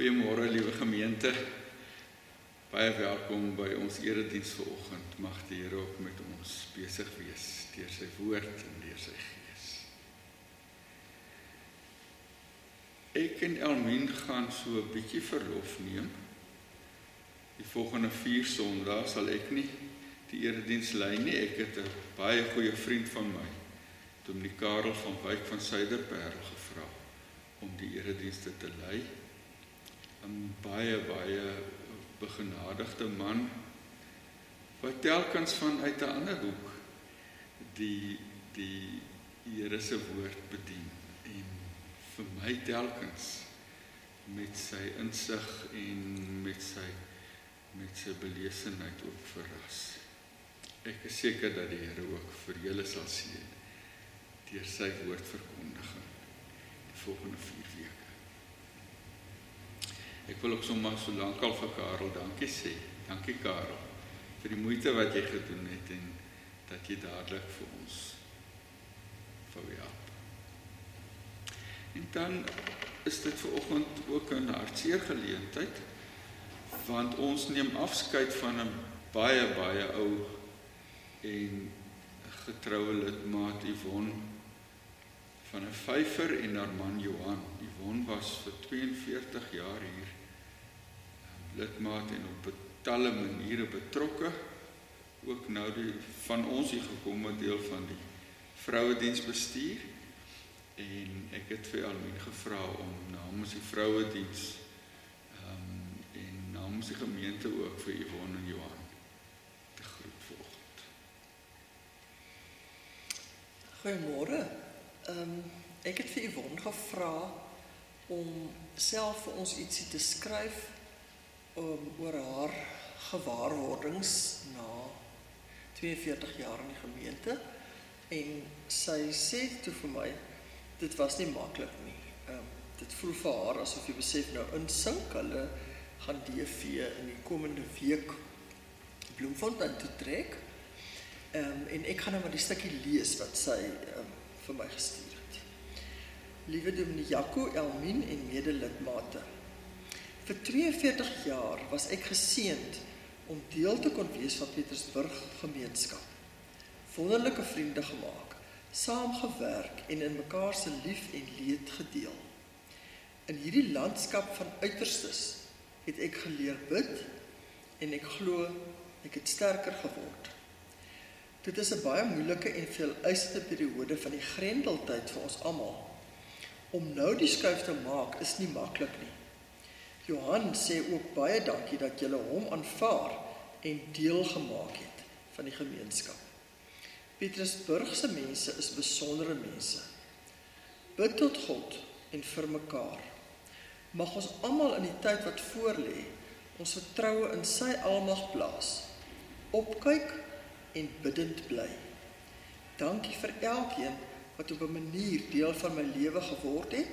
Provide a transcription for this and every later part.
Goeiemôre liewe gemeente. Baie welkom by ons erediens vanoggend. Mag die Here ook met ons besig wees deur sy woord en deur sy gees. Ek en Elmien gaan so 'n bietjie verlof neem. Die volgende 4 Sondae sal ek nie die erediens lei nie. Ek het 'n baie goeie vriend van my, Dominee Karel van Wyk van Suiderberg gevra om die eredienste te lei. 'n baie baie begenadigde man wat telkens vanuit 'n ander hoek die die Here se woord bedien en vir my telkens met sy insig en met sy met sy belesenheid ook verras. Ek is seker dat die Here ook vir julle sal seën deur sy woord verkondiging die volgende 4 weke. Ek wil ook sommer so lank al vir Karel dankie sê. Dankie Karel vir die moeite wat jy gedoen het en dat jy dadelik vir ons vir help. En dan is dit ver oggend ook 'n hartseer geleentheid want ons neem afskeid van 'n baie baie ou en getroue lidmaat Yvonne van 'n vyfer en haar man Johan. Yvonne was vir 42 jaar hier lidmaat en op talle maniere betrokke ook nou die van ons hier gekomme deel van die vrouediensbestuur en ek het vir Almien gevra om namens die vrouediens ehm um, en namens die gemeente ook vir Yvonne en Johan te groet vanoggend. Goeiemôre. Ehm um, ek het vir Yvonne gevra om self vir ons ietsie te skryf um, oor haar gewaarwordings na 42 jaar in die gemeente en sy sê toe vir my dit was nie maklik nie. Ehm um, dit voel vir haar asof jy besef nou insink hulle gaan DV in die komende week Bloemfontein toe trek. Ehm um, en ek gaan nou maar die stukkie lees wat sy ehm um, vir my gestuur het. Liewe Dominee Jaco Elmin en medelidmate Vir 42 jaar was ek geseënd om deel te kon wees van Pietersburg gemeenskap. Wonderlike vriende gemaak, saamgewerk en in mekaar se lief en leed gedeel. In hierdie landskap van uiterstes het ek geleer bid en ek glo ek het sterker geword. Dit is 'n baie moeilike en veeleisende periode van die grendeltyd vir ons almal. Om nou die skuif te maak is nie maklik nie. Johan sê ook baie dankie dat julle hom aanvaar en deel gemaak het van die gemeenskap. Petrusburg se mense is besondere mense. Bid tot God en vir mekaar. Mag ons almal in die tyd wat voorlê ons vertroue in sy almag plaas. Opkyk en bidtend bly. Dankie vir elkeen wat op 'n manier deel van my lewe geword het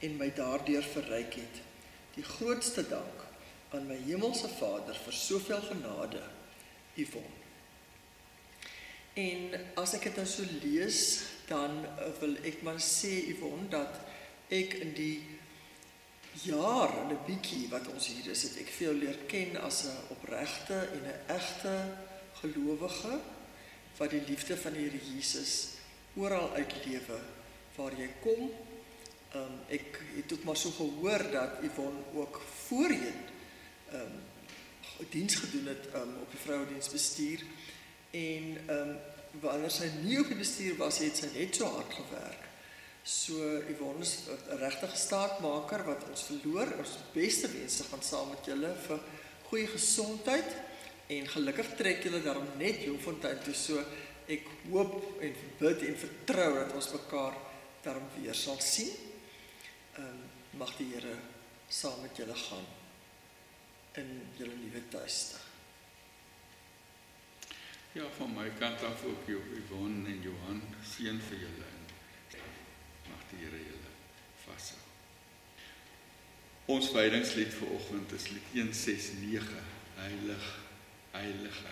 en my daardeur verryk het die grootste dank aan my hemelse Vader vir soveel genade, Yvonne. En as ek dit nou so lees, dan eh, wil ek maar sê Yvonne dat ek in die jaar en 'n bietjie wat ons hier is, het ek vir jou leer ken as 'n opregte en 'n egte gelowige wat die liefde van die Here Jesus oral uitlewe waar jy kom Ehm um, ek het ook maar so gehoor dat Yvonne ook voorheen ehm um, diens gedoen het um, op die vrouediensbestuur en ehm um, wanneer sy nie op die bestuur was het sy net so hard gewerk. So Yvonne is 'n regte staatmaker wat ons verloor. Ons beste wense gaan saam met julle vir goeie gesondheid en gelukkig trek julle daarom net Bloemfontein toe so ek hoop en bid en vertrou dat ons mekaar daarom weer sal sien um, mag die Here saam met julle gaan in julle nuwe tuiste. Ja, van my kant af ook jou Yvonne en Johan seën vir julle. Mag die Here julle vashou. Ons wydingslied vir oggend is lied 169, heilig, heilig,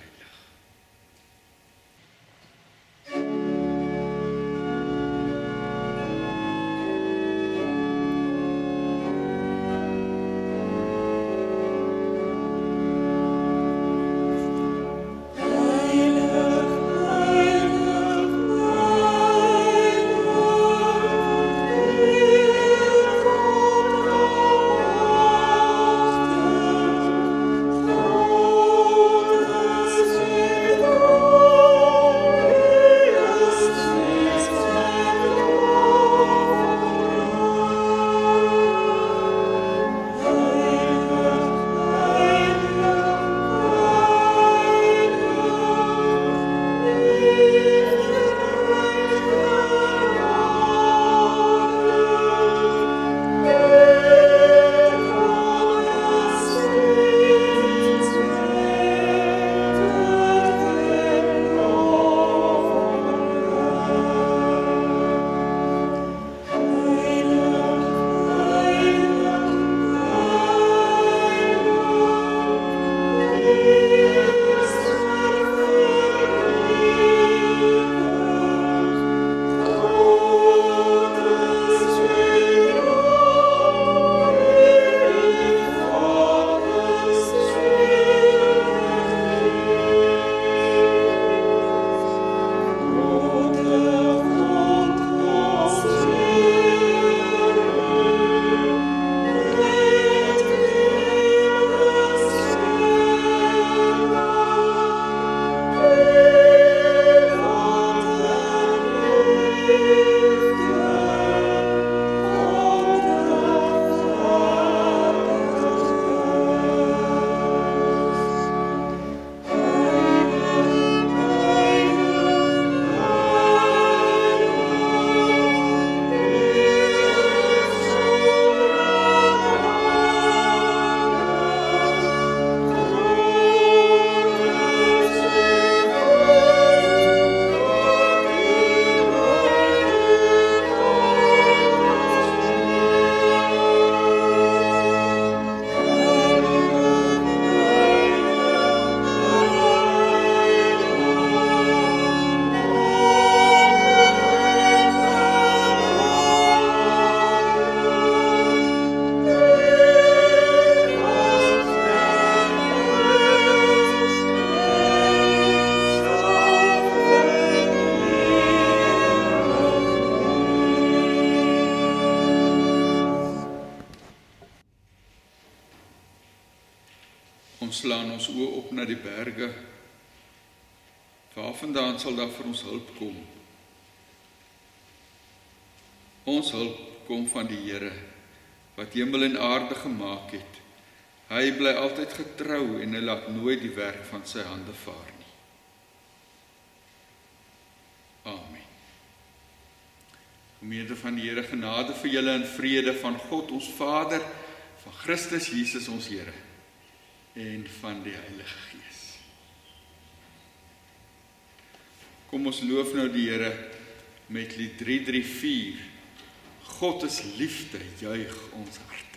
Ons hulp kom van die Here wat hemel en aarde gemaak het. Hy bly altyd getrou en hy laat nooit die werk van sy hande vaar nie. Amen. Gemeente van die Here, genade vir julle en vrede van God ons Vader, van Christus Jesus ons Here en van die Heilige Gees. Kom ons loof nou die Here met lied 334. God is liefde, juig ons harte.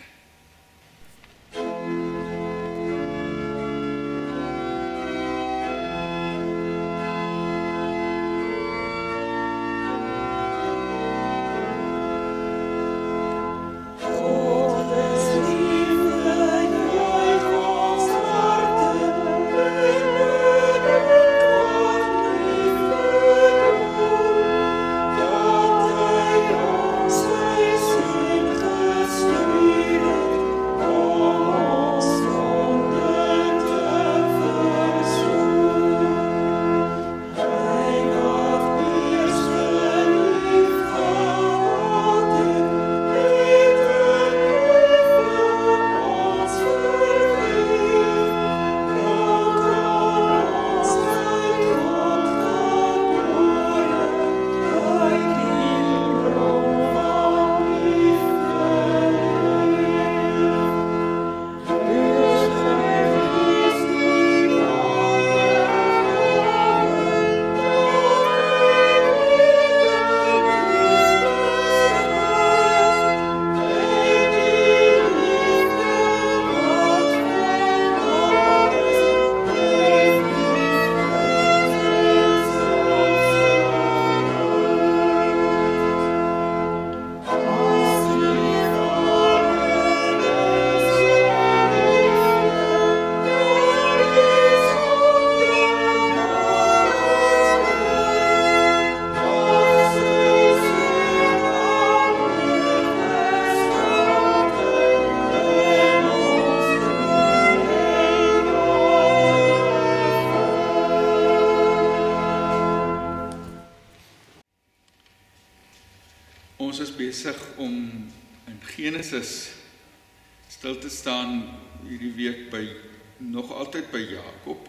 Jakob.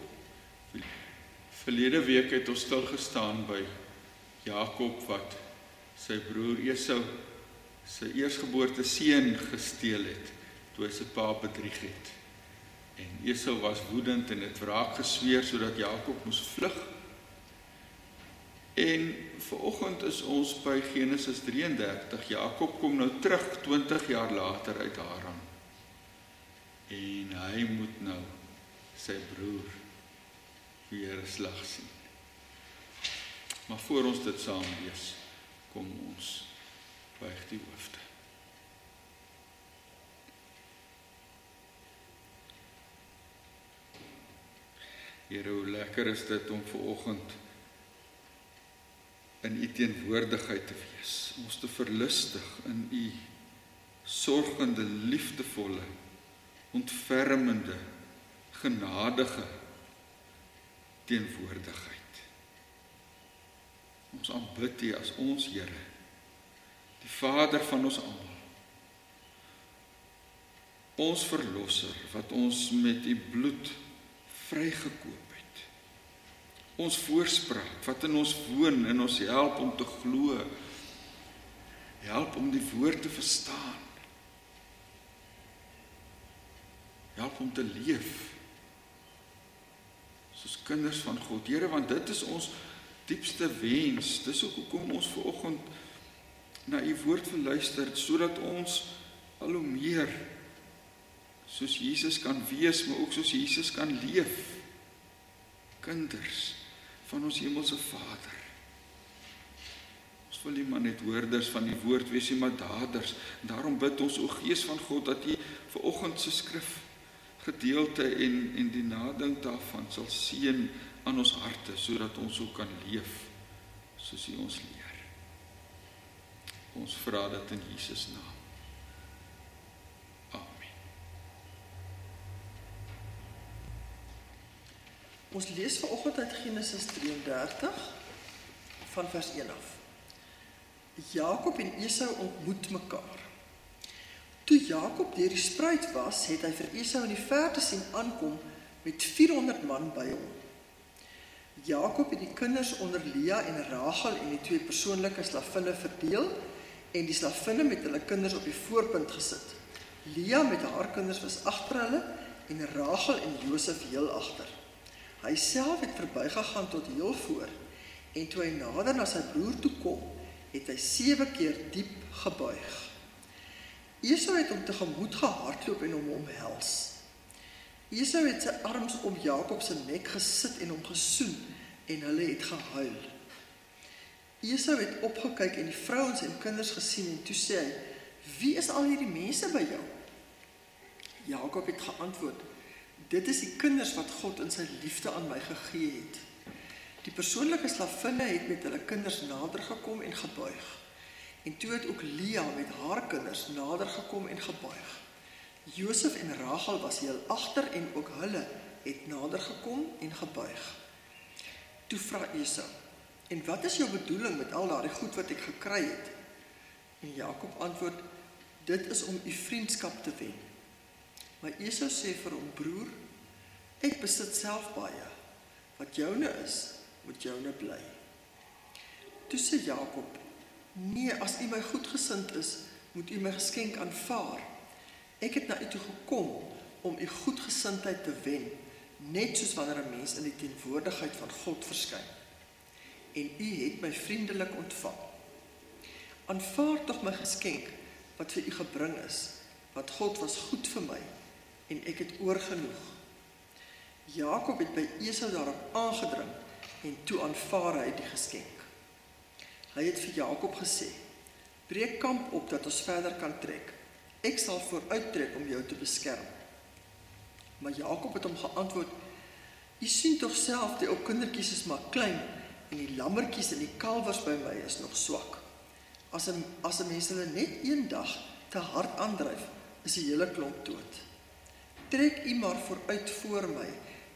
Verlede week het ons stil gestaan by Jakob wat sy broer Esau sy eersgeboorte seun gesteel het toe hy sy pa bedrieg het. En Esau was woedend en het wraak gesweer sodat Jakob moes vlug. En vanoggend is ons by Genesis 33. Jakob kom nou terug 20 jaar later uit Haran. En hy moet nou sy broer weer slag sien. Maar voor ons dit saam lees, kom ons buig die hoofde. Here, hoe lekker is dit om ver oggend in u teenwoordigheid te wees. Ons te verlustig in u sorgende, liefdevolle, ontfermende, genadige teenwoordigheid. Ons aanbid u as ons Here, die Vader van ons almal. Ons verlosser wat ons met u bloed vrygekoop het. Ons voorspraak wat in ons woon en ons help om te glo. Help om die woord te verstaan. Help om te leef soos kinders van God. Here, want dit is ons diepste wens. Dis ook hoekom ons ver oggend na u woord verluister sodat ons al hoe meer soos Jesus kan wees, maar ook soos Jesus kan leef. Kinders van ons hemelse Vader. Ons wil nie maar net hoorders van die woord wees nie, maar daders. Daarom bid ons o Gees van God dat U ver oggend se skrif gedeelte en en die nadink daarvan sal seën aan ons harte sodat ons ook kan leef soos U ons leer. Ons vra dit in Jesus naam. Amen. Ons lees vanoggend uit Genesis 33 van vers 1 af. Jakob en Esau ontmoet mekaar. Toe Jakob deur die spruit was, het hy vir Esau in die verte sien aankom met 400 man by hom. Jakob het die kinders onder Lea en Rachel en die twee persoonlike slavinne verdeel en die slavinne met hulle kinders op die voorpunt gesit. Lea met haar kinders was agter hulle en Rachel en Josef heel agter. Hy self het verbygegaan tot heel voor en toe hy nader na sy broer toe kom, het hy 7 keer diep gebuig. Esau het hom tegemoet gehardloop en hom omhels. Esau het sy arms om Jakob se nek gesit en hom gesoen en hulle het gehuil. Esau het opgekyk en die vrouens en kinders gesien en toe sê hy: "Wie is al hierdie mense by jou?" Jakob het geantwoord: Dit is die kinders wat God in sy liefde aan my gegee het. Die persoonlike slavinne het met hulle kinders nader gekom en gebuig. En toe het ook Lea met haar kinders nader gekom en gebuig. Josef en Rachel was heel agter en ook hulle het nader gekom en gebuig. Toe vra Esau: "En wat is jou bedoeling met al daardie goed wat ek gekry het?" En Jakob antwoord: "Dit is om u vriendskap te wen." Maar Esau sê vir hom broer, ek besit self baie. Wat joune is, moet joune bly. Toe sê Jakob, nee, as u my goedgesind is, moet u my geskenk aanvaar. Ek het na u toe gekom om u goedgesindheid te wen, net soos wanneer 'n mens in die teenwoordigheid van God verskyn. En u het my vriendelik ontvang. Aanvaar tog my geskenk wat vir u gebring is, want God was goed vir my en ek het oorgenoeg. Jakob het by Esau daarop aangedring en toe aanvaar hy die geskenk. Hy het vir Jakob gesê: "Breek kamp op dat ons verder kan trek. Ek sal vooruittrek om jou te beskerm." Maar Jakob het hom geantwoord: "U sien tog self die ou kindertjies is maar klein en die lammetjies en die kalwers by my is nog swak. As 'n as 'n mens hulle net een dag te hard aandryf, is die hele klomp dood." trek u maar vooruit voor my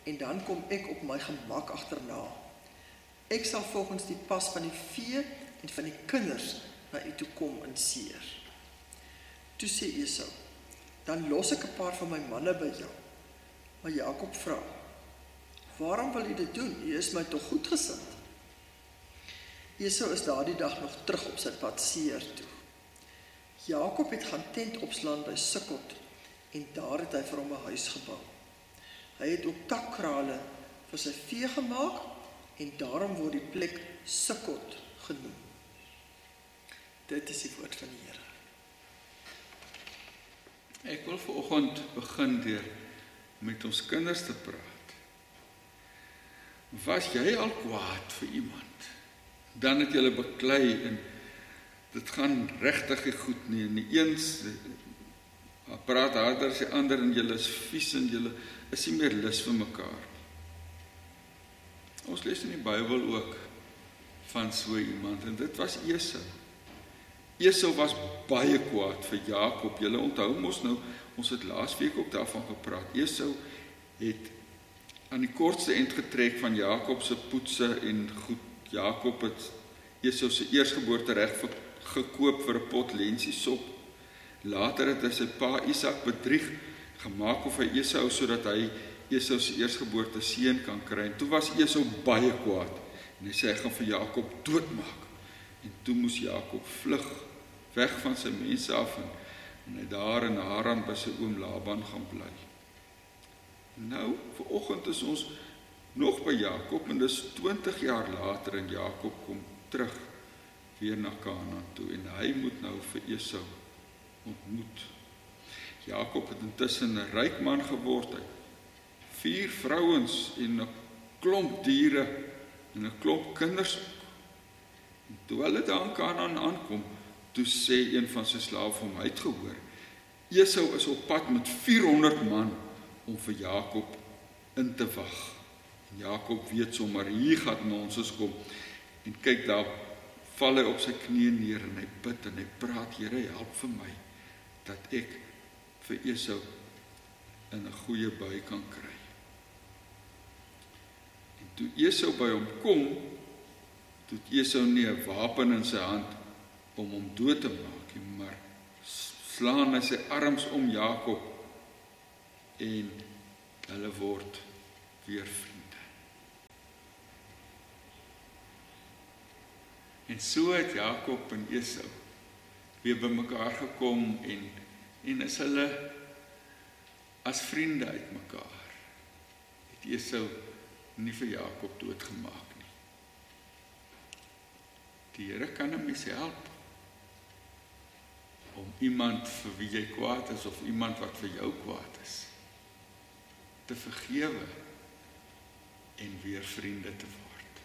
en dan kom ek op my gemak agterna. Ek sal volgens die pas van die vee en van die kinders na u toe kom in seer. Toe sê Esau: Dan los ek 'n paar van my manne by jou. Maar Jakob vra: Waarom wil u dit doen? U is my tog goedgesind. Esau is daardie dag nog terug op sy pad seer toe. Jakob het gaan tent opslaan by Sukkot en daar het hy vir hom 'n huis gebou. Hy het ook takkrale vir sy vee gemaak en daarom word die plek Sukkot genoem. Dit is die woord van die Here. Ek wil vanoggend begin deur met ons kinders te praat. Was jy al kwaad vir iemand? Dan het jy hulle beklei en dit gaan regtig goed nie. Nie eens praat harder as die ander en julle is vies en julle is nie meer lus vir mekaar. Ons lees in die Bybel ook van so iemand en dit was Esau. Esau was baie kwaad vir Jakob. Julle onthou mos nou, ons het laasweek ook daarvan gepraat. Esau het aan die kortste end getrek van Jakob se poetse en goed. Jakob het Esau se eersgeboorte reg gekoop vir 'n pot lensiesop Later het hy sy pa Isak bedrieg gemaak of hy Esau sodat hy Esau se eersgeboorte seun kan kry. En toe was Esau baie kwaad en hy sê hy gaan vir Jakob doodmaak. En toe moes Jakob vlug weg van sy mense af en, en hy daar in Haran by sy oom Laban gaan bly. Nou, vir oggend is ons nog by Jakob en dis 20 jaar later en Jakob kom terug weer na Kanaan toe en hy moet nou vir Esau ontmoet. Jakob het intussen 'n ryk man geword. Hy vier vrouens en 'n klomp diere en 'n klomp kinders. En toe hulle daar aan Kanaan aankom, toe sê een van sy slawe hom uitgehoor: "Esau is op pad met 400 man om vir Jakob in te wag." En Jakob weet sommer hier gaan ons kom. En kyk daar val hy op sy knieë neer en hy bid en hy praat: "Here, help vir my." dat ek vir Esau in 'n goeie bui kan kry. toe Esau by hom kom, toe Esau nie 'n wapen in sy hand om hom dood te maak nie, maar slaan hy sy arms om Jakob en hulle word weer vriende. En so het Jakob en Esau weer bymekaar gekom en en is hulle as vriende uitmekaar. Het Esau nie vir Jakob doodgemaak nie. Die Here kan hom help om iemand vir wie jy kwaad is of iemand wat vir jou kwaad is te vergewe en weer vriende te word.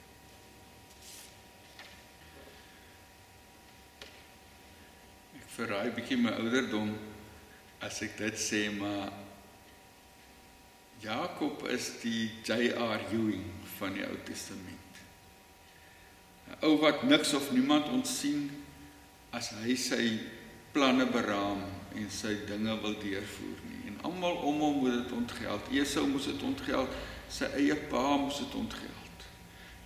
Ek verraai bietjie my ouderdom as ek dit sê maar Jakob is die J.R. Ewing van die Ou Testament. 'n Ou wat niks of niemand ontsien as hy sy planne beraam en sy dinge wil deurvoer nie. En almal om hom moet dit ontgeld. Esau moes dit ontgeld, sy eie pa moes dit ontgeld.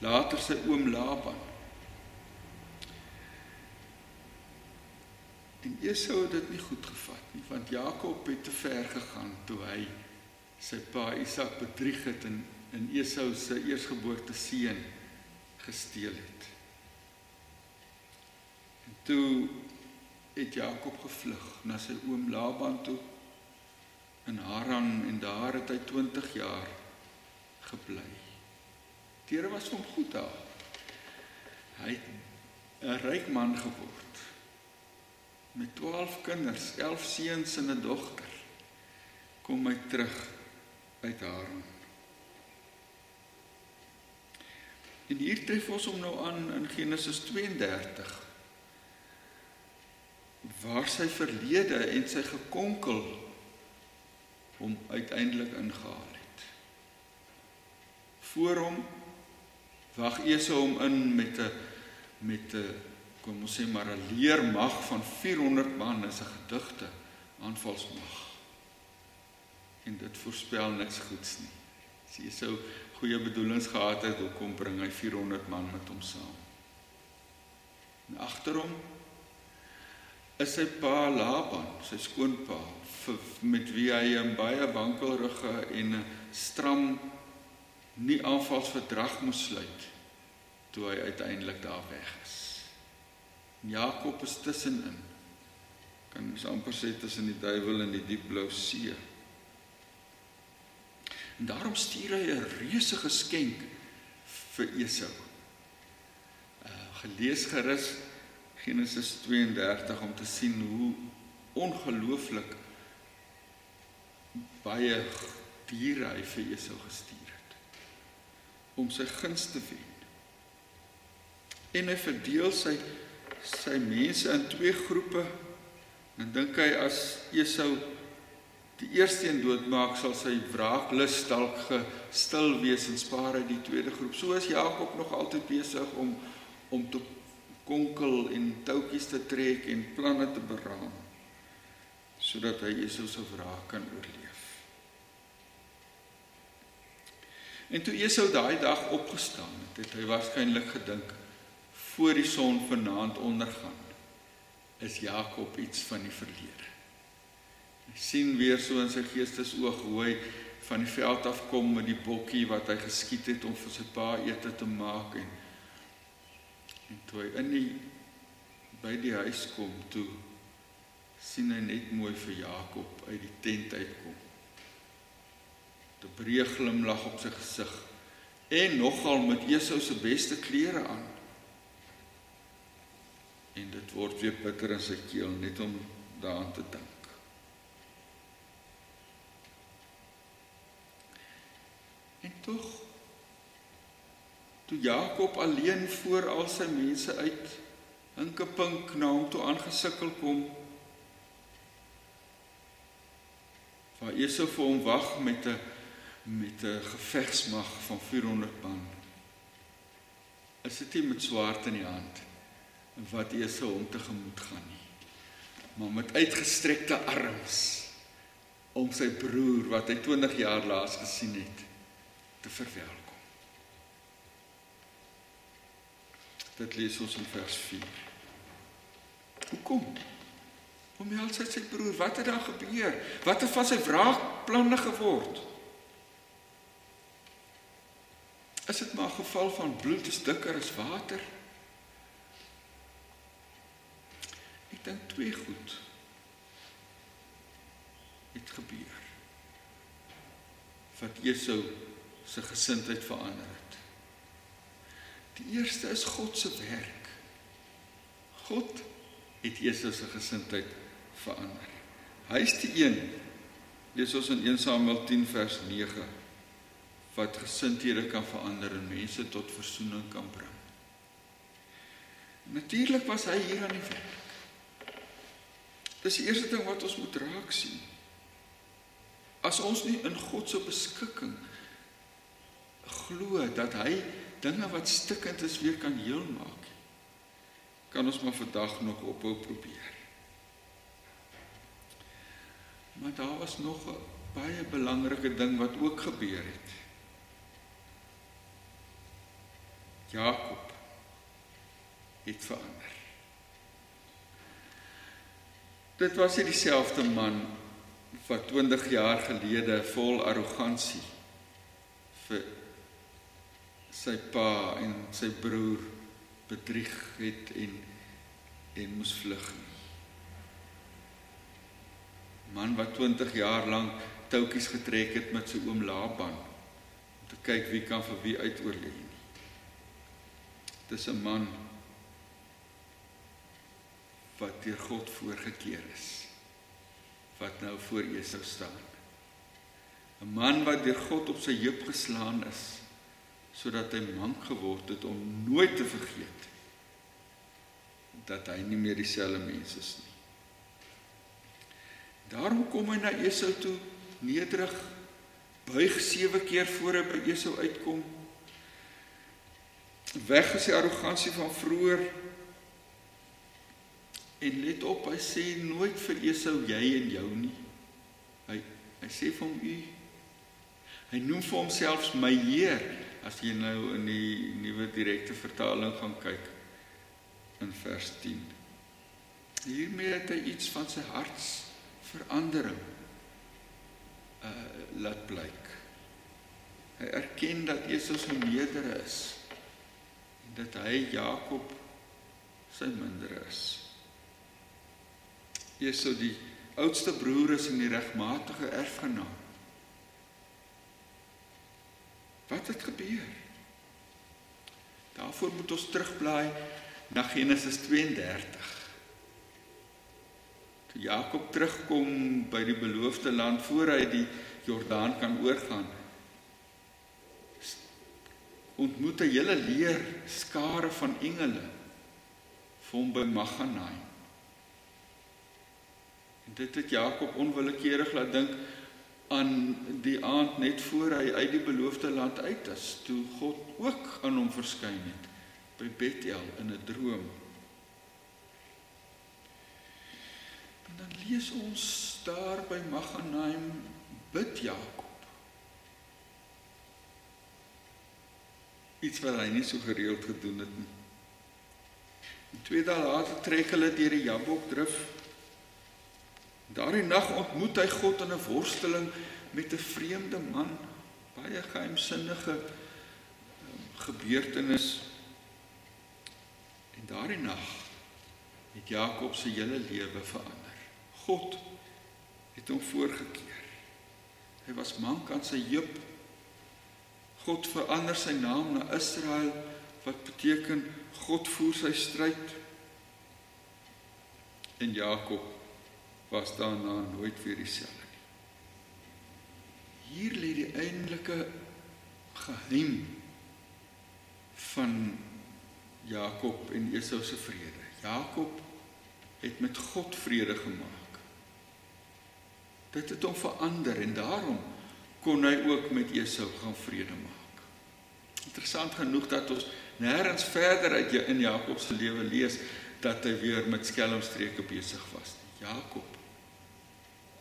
Later sy oom Laban. En Esau het dit nie goed gevat nie, want Jakob het te ver gegaan toe hy sy pa Isak bedrieg het en in Esau se eersgeboorte seun gesteel het. En toe het Jakob gevlug na sy oom Laban toe in Haran en daar het hy 20 jaar gebly. Die Here was hom goed daar. Hy het 'n ryk man geword met 12 kinders, 11 seuns en 'n dogter. Kom hy terug uit Haran. En hier tref ons hom nou aan in Genesis 32 waar sy verlede en sy gekonkel hom uiteindelik ingehaal het. Voor hom wag Esau hom in met 'n met 'n kom ons sê maar 'n leermag van 400 man is 'n gedigte aanvalsmag en dit voorspel niks goeds nie. As sou goeie bedoelings gehad het, hoekom bring hy 400 man met hom saam? En agter hom is sy pa Laban, sy skoonpa, met wie hy 'n baie wankelrige en stram nie aanvalsverdrag moes sluit toe hy uiteindelik daar weg is. Jakob is tussenin. Kan mens amper sê tussen die duiwel en die diep blou see. En daarom stuur hy 'n reuse geskenk vir Esau. Uh gelees gerus Genesis 32 om te sien hoe ongelooflik baie diere hy vir Esau gestuur het om sy guns te wen. En hy verdeel sy sy mense in twee groepe. En dink hy as Esau die eerste een doodmaak sal sy wraaklus dalk gestil wees en spaar hy die tweede groep. So is Jakob nog altyd besig om om te konkel en toutjies te trek en planne te beraam sodat hy Esau se wraak kan oorleef. En toe Esau daai dag opgestaan het, het hy waarskynlik gedink voor die son vanaand ondergaan is Jakob iets van die verlede sien weer so in sy geestesoog hoe hy van die veld af kom met die bokkie wat hy geskiet het om vir sy pa ete te maak en en toe hy in die by die huis kom toe sien hy net mooi vir Jakob uit die tent uitkom. 'n breë glimlag op sy gesig en nogal met Esau se beste klere aan. En dit word weer bitter in sy keel net om daaraan te dink. En tog toe Jakob alleen voor al sy mense uit hinkepink na hom toe aangesukkel kom waar Esau vir hom wag met 'n met 'n gevegsmag van 400 man is dit nie met swaard in die hand wat Esau hom tegemoet gaan nie maar met uitgestrekte arms om sy broer wat hy 20 jaar laas gesien het te verwelkom. Dit lees ons in vers 4. Hoekom? Omhels hy sy broer. Wat het daar gebeur? Wat het van sy wraakplanne geword? Is dit maar 'n geval van bloed is dikker as water? Ek dink twee goed het gebeur. Wat Esau se gesindheid verander het. Die eerste is God se werk. God het Esau se gesindheid verander. Hy is die een lees ons in 1 Samuel 10 vers 9 wat gesindhede kan verander en mense tot verzoening kan bring. Natuurlik was hy hier aan die werk. Dis die eerste ding wat ons moet raak sien. As ons nie in God se beskikking glo dat hy dinge wat stikkend is weer kan heel maak, kan ons maar vandag nog ophou probeer. Maar daar was nog 'n baie belangrike ding wat ook gebeur het. Jakob het verander. Dit was nie dieselfde man wat 20 jaar gelede vol arrogansie vir sy pa en sy broer bedrieg het en en moes vlug nie. Man wat 20 jaar lank toutjies getrek het met sy oom Laban om te kyk wie kan vir wie uitoorlê nie. Dis 'n man wat deur God voorgekeer is wat nou voor Esau staan. 'n Man wat deur God op sy heup geslaan is sodat hy mank geword het om nooit te vergeet dat hy nie meer dieselfde mens is nie. Daarom kom hy na Esau toe, nederig, buig 7 keer voor hy by Esau uitkom. Weg is die arrogansie van vroeër En let op, hy sê nooit vir Esau jy en jou nie. Hy hy sê vir hom u. Hy noem vir homself my Heer as jy nou in die nuwe direkte vertaling gaan kyk in vers 10. Hiermee het hy iets van sy harts verandering uh laat blyk. Hy erken dat Esau sy meerdere is en dat hy Jakob sy mindere is. Esau die oudste broer is en die regmatige erfgenaam. Wat het gebeur? Daarvoor moet ons terugblaai na Genesis 32. Toe Jakob terugkom by die beloofde land voor hy die Jordaan kan oorgaan, ontmoet 'n hele leer skare van engele vir hom by Maganaim. En dit het Jakob onwillekeurig laat dink aan die aand net voor hy uit die beloofde land uit is, toe God ook aan hom verskyn het by Bethel in 'n droom. En dan lees ons daar by Maganaim bid Jakob. Iets wat hy nie so gereeld gedoen het nie. En twee dae later trek hulle deur die Jabok drif Daardie nag ontmoet hy God in 'n worsteling met 'n vreemde man, baie geheimsinnige um, gebeurtenis. En daardie nag het Jakob se hele lewe verander. God het hom voorgekeer. Hy was mank aan sy heup. God verander sy naam na Israel wat beteken God voer sy stryd. En Jakob was daarna nooit weer dieselfde nie. Hier lê die eintlike geheim van Jakob en Esau se vrede. Jakob het met God vrede gemaak. Dit het hom verander en daarom kon hy ook met Esau gaan vrede maak. Interessant genoeg dat ons nêrens verder uit in Jakob se lewe lees dat hy weer met skelmstreke besig was. Jakob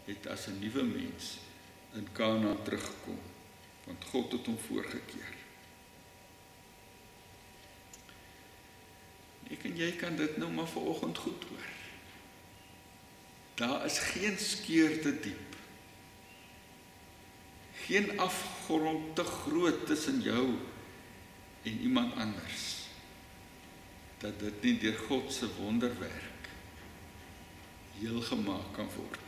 het as 'n nuwe mens in Kanaan teruggekom want God het hom voorgekeer. Ek en jy kan dit nou maar vanoggend goed hoor. Daar is geen skeur te diep. Geen afgrond te groot tussen jou en iemand anders dat dit nie deur God se wonderwerk heel gemaak kan word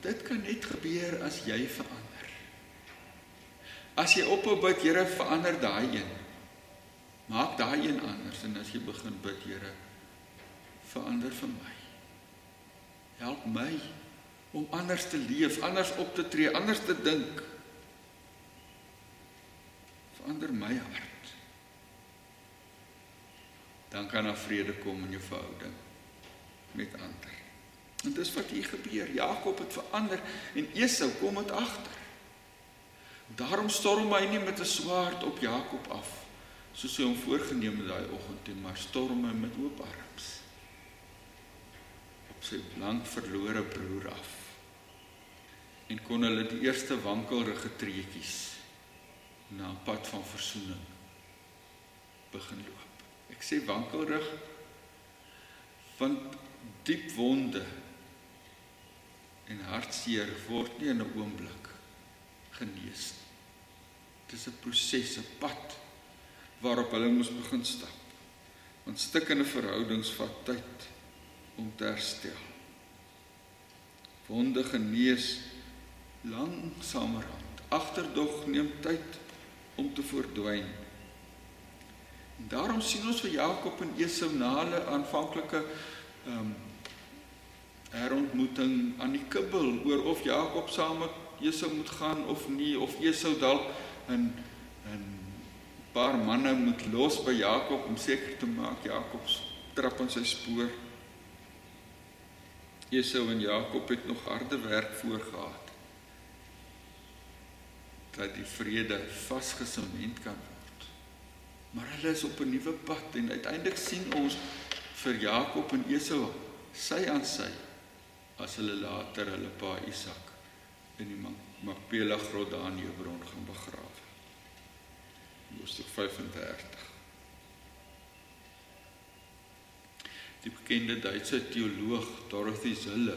Maar dit kan net gebeur as jy verander. As jy ophou bid, Here, verander daai een. Maak daai een anders en as jy begin bid, Here, verander vir my. Help my om anders te leef, anders op te tree, anders te dink. Verander my hart. Dan kan daar vrede kom in jou verhouding met ander. En dis wat hier gebeur. Jakob het verander en Esau kom met agter. Daarom storm hy nie met 'n swaard op Jakob af soos hy hom voorgenem het daai oggend nie, maar storm hy met oop arms op sy lank verlore broer af. En kon hulle die eerste wankelrige treetjies na 'n pad van verzoening begin loop. Ek sê wankelrig want diep wonde en hartseer word nie in 'n oomblik genees nie. Dit is 'n proses, 'n pad waarop hulle moes begin stap. Want stikkende verhoudings vat tyd om te herstel. Wonde genees langsamerhand. Agterdog neem tyd om te verdwyn. En daarom sien ons vir Jakob en Esau na hulle aanvanklike ehm um, herontmoeting aan die kibbel oor of Jakob saam met Esau moet gaan of nie of Esau dalk 'n 'n paar manne moet los by Jakob om seker te maak Jakob trap in sy spoor. Esau en Jakob het nog harde werk voorgehad dat die vrede vasgesement kan. Maar hulle is op 'n nuwe pad en uiteindelik sien ons vir Jakob en Esau sy aan sy as hulle later hulle pa Isak in die Makpela grot daar in Hebron gaan begrawe. Hoofstuk 35. Die bekende Duitse teoloog Dorothy Zille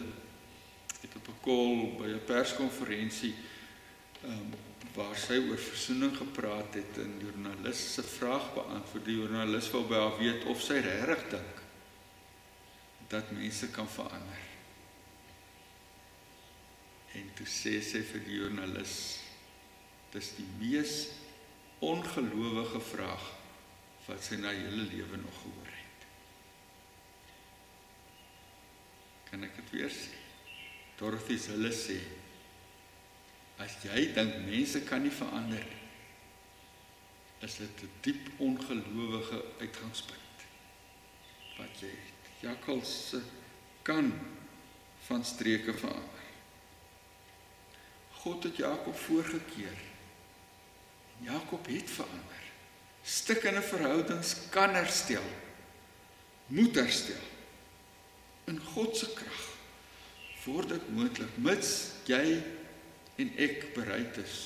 het op 'n kol by 'n perskonferensie ehm um, waar sy oor versoening gepraat het en joernaliste se vraag beantwoord. Die joernalis wou by haar weet of sy regtig dink dat mense kan verander. Toe sê sy vir die joernalis: "Dis die mees ongelowige vraag wat sy na hele lewe nog gehoor het." Kan ek dit weer sê? Dorothy hulle sê: "As jy dink mense kan nie verander nie, is dit 'n diep ongelowige uitgangspunt wat jy Jakkalse kan van streke verander. God het Jakob voorgekeer. Jakob het verander. Stikkende verhoudings kan herstel. Moet herstel. In God se krag word dit moontlik mits jy en ek bereid is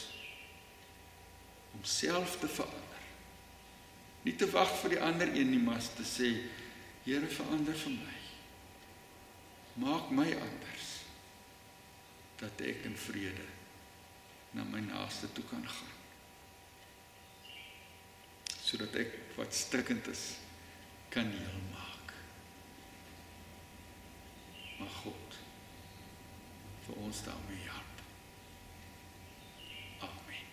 om self te verander. Nie te wag vir die ander een nie, maar te sê Here verander vir my. Maak my anders dat ek in vrede na my naaste toe kan gaan. Sodat ek wat stikkend is kan heel maak. Maar God vir ons daarmee help. Amen.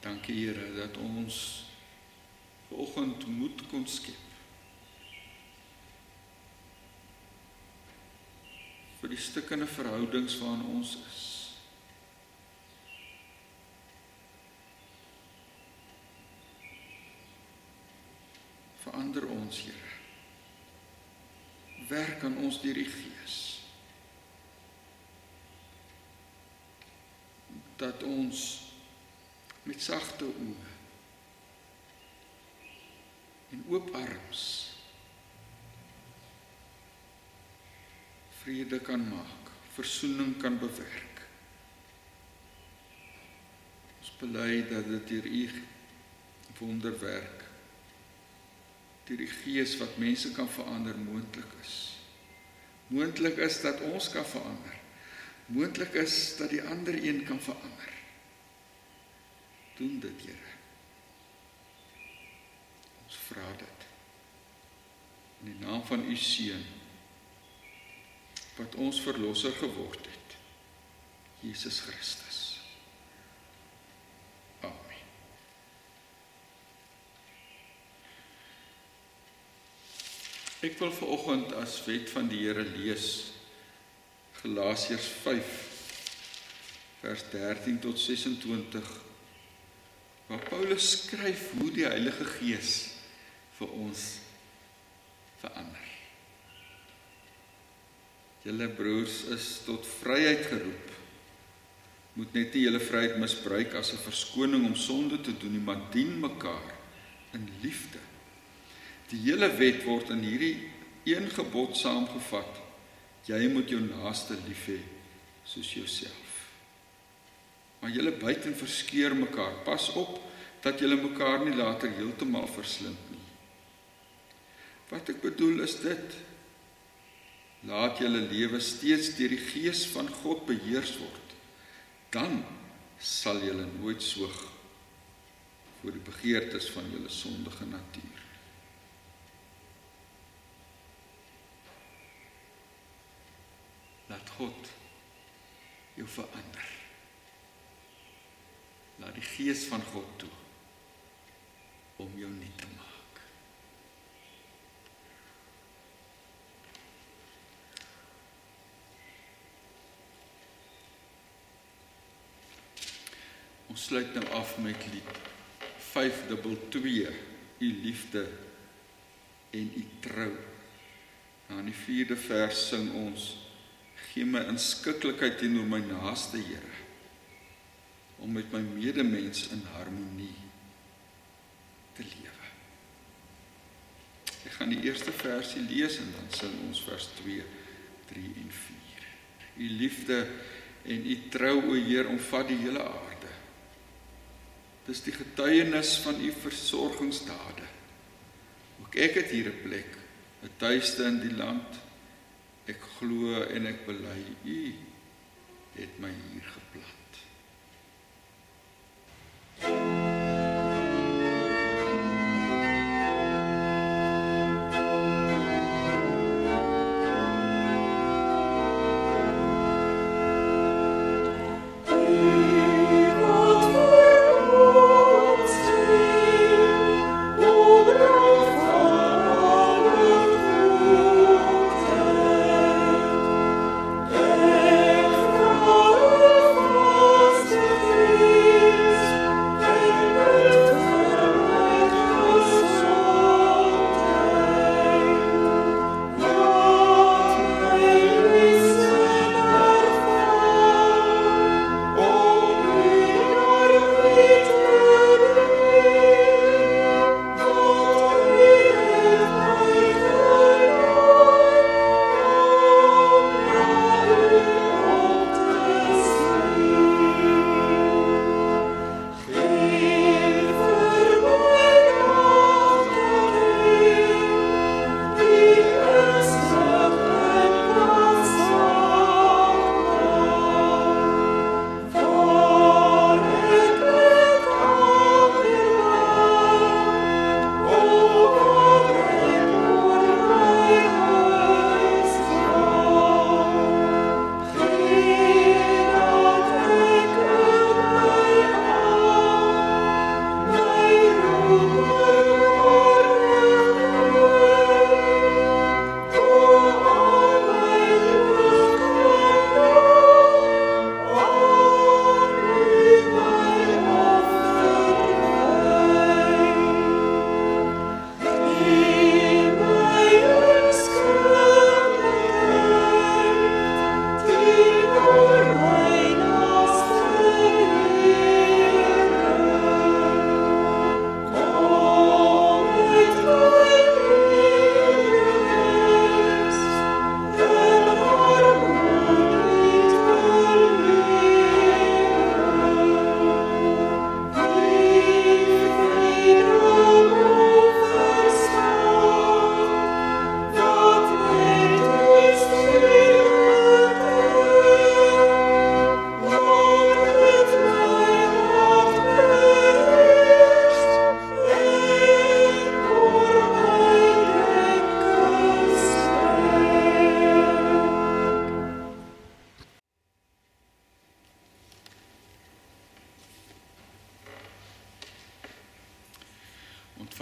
Dankie Here dat ons vanoggend moed kon skep vir die stukkende verhoudings waarin ons is. Verander ons, Here. Werk aan ons deur die Gees. Dat ons met sagte oë en oop arms vrede kan maak, versoening kan bewerk. Ons bely dat dit deur u wonderwerk deur die gees wat mense kan verander moontlik is. Moontlik is dat ons kan verander. Moontlik is dat die ander een kan verander. Doen dit, Here. Ons vra dit. In die naam van u seun wat ons verlosser geword het. Jesus Christus. Amen. Ek wil vanoggend as wet van die Here lees Galasiërs 5 vers 13 tot 26 waar Paulus skryf hoe die Heilige Gees vir ons verander. Julle broers is tot vryheid geroep. Moet net nie julle vryheid misbruik as 'n verskoning om sonde te doen nie, maar dien mekaar in liefde. Die hele wet word in hierdie een gebod saamgevat. Jy moet jou naaste lief hê soos jouself. Maar julle buiten verskeur mekaar. Pas op dat julle mekaar nie later heeltemal verslind nie. Wat ek bedoel is dit Laat julle lewe steeds deur die gees van God beheers word. Dan sal julle nooit soog voor die begeertes van julle sondige natuur. Laat God jou verander. Laat die gees van God toe om jou nuut te maak. Sluit nou af met lied 522 U liefde en U trou. Nou in die 4de vers sing ons gee my inskikkelikheid teenoor my naaste Here om met my medemens in harmonie te lewe. Ek gaan die eerste versie lees en dan sing ons vers 2, 3 en 4. U liefde en u trou o Heer omvat die hele aarde. Dis die getuienis van u versorgingsdade. Ook ek het hier 'n plek, 'n tuiste in die land. Ek glo en ek bely u het my hier geplant.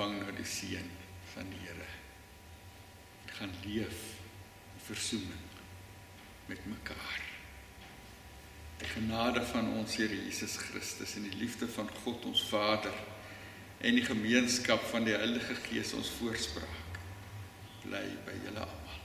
Ontvang nou die seën van die Here. Gaan leef in versoening met mekaar. Die genade van ons Here Jesus Christus en die liefde van God ons Vader en die gemeenskap van die Heilige Gees ons voorspraak bly by julle almal.